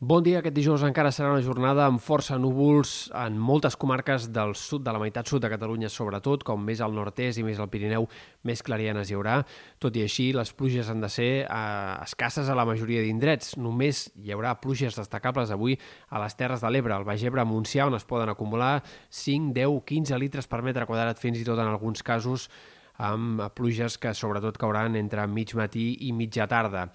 Bon dia. Aquest dijous encara serà una jornada amb força núvols en moltes comarques del sud, de la meitat sud de Catalunya, sobretot, com més al nord-est i més al Pirineu, més clarianes hi haurà. Tot i així, les pluges han de ser eh, escasses a la majoria d'indrets. Només hi haurà pluges destacables avui a les Terres de l'Ebre, al Baix Ebre, Montsià, on es poden acumular 5, 10, 15 litres per metre quadrat, fins i tot en alguns casos amb pluges que sobretot cauran entre mig matí i mitja tarda.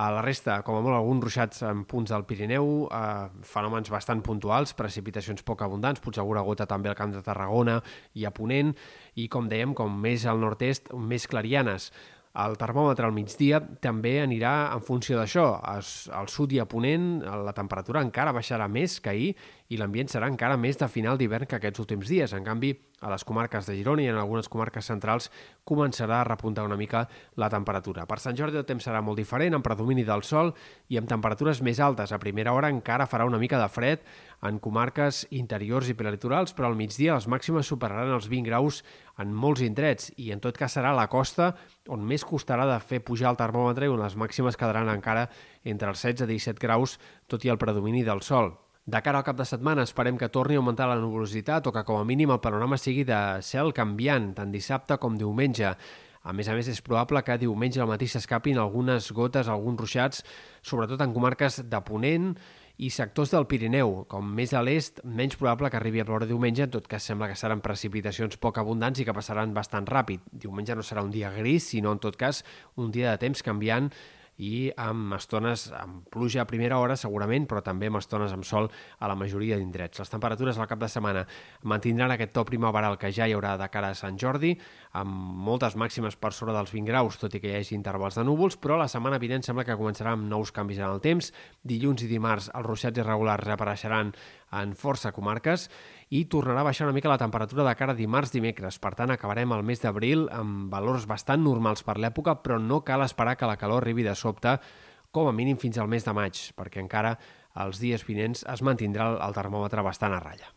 A la resta, com a molt, alguns ruixats en punts del Pirineu, eh, fenòmens bastant puntuals, precipitacions poc abundants, potser alguna gota també al camp de Tarragona i a Ponent, i com dèiem, com més al nord-est, més clarianes. El termòmetre al migdia també anirà en funció d'això. Al sud i a Ponent la temperatura encara baixarà més que ahir i l'ambient serà encara més de final d'hivern que aquests últims dies. En canvi, a les comarques de Girona i en algunes comarques centrals començarà a repuntar una mica la temperatura. Per Sant Jordi el temps serà molt diferent, amb predomini del sol i amb temperatures més altes. A primera hora encara farà una mica de fred en comarques interiors i prelitorals, però al migdia les màximes superaran els 20 graus en molts indrets i en tot cas serà la costa on més costarà de fer pujar el termòmetre i on les màximes quedaran encara entre els 16 i 17 graus, tot i el predomini del sol. De cara al cap de setmana esperem que torni a augmentar la nuvolositat o que com a mínim el panorama sigui de cel canviant, tant dissabte com diumenge. A més a més, és probable que diumenge al matí s'escapin algunes gotes, alguns ruixats, sobretot en comarques de Ponent i sectors del Pirineu. Com més a l'est, menys probable que arribi a ploure diumenge, en tot cas sembla que seran precipitacions poc abundants i que passaran bastant ràpid. Diumenge no serà un dia gris, sinó en tot cas un dia de temps canviant i amb estones amb pluja a primera hora segurament, però també amb estones amb sol a la majoria d'indrets. Les temperatures al cap de setmana mantindran aquest to primaveral que ja hi haurà de cara a Sant Jordi, amb moltes màximes per sobre dels 20 graus, tot i que hi hagi intervals de núvols, però la setmana vinent sembla que començarà amb nous canvis en el temps. Dilluns i dimarts els ruixats irregulars reapareixeran en força comarques i tornarà a baixar una mica la temperatura de cara a dimarts-dimecres. Per tant, acabarem el mes d'abril amb valors bastant normals per l'època, però no cal esperar que la calor arribi de sobte, com a mínim fins al mes de maig, perquè encara els dies vinents es mantindrà el termòmetre bastant a ratlla.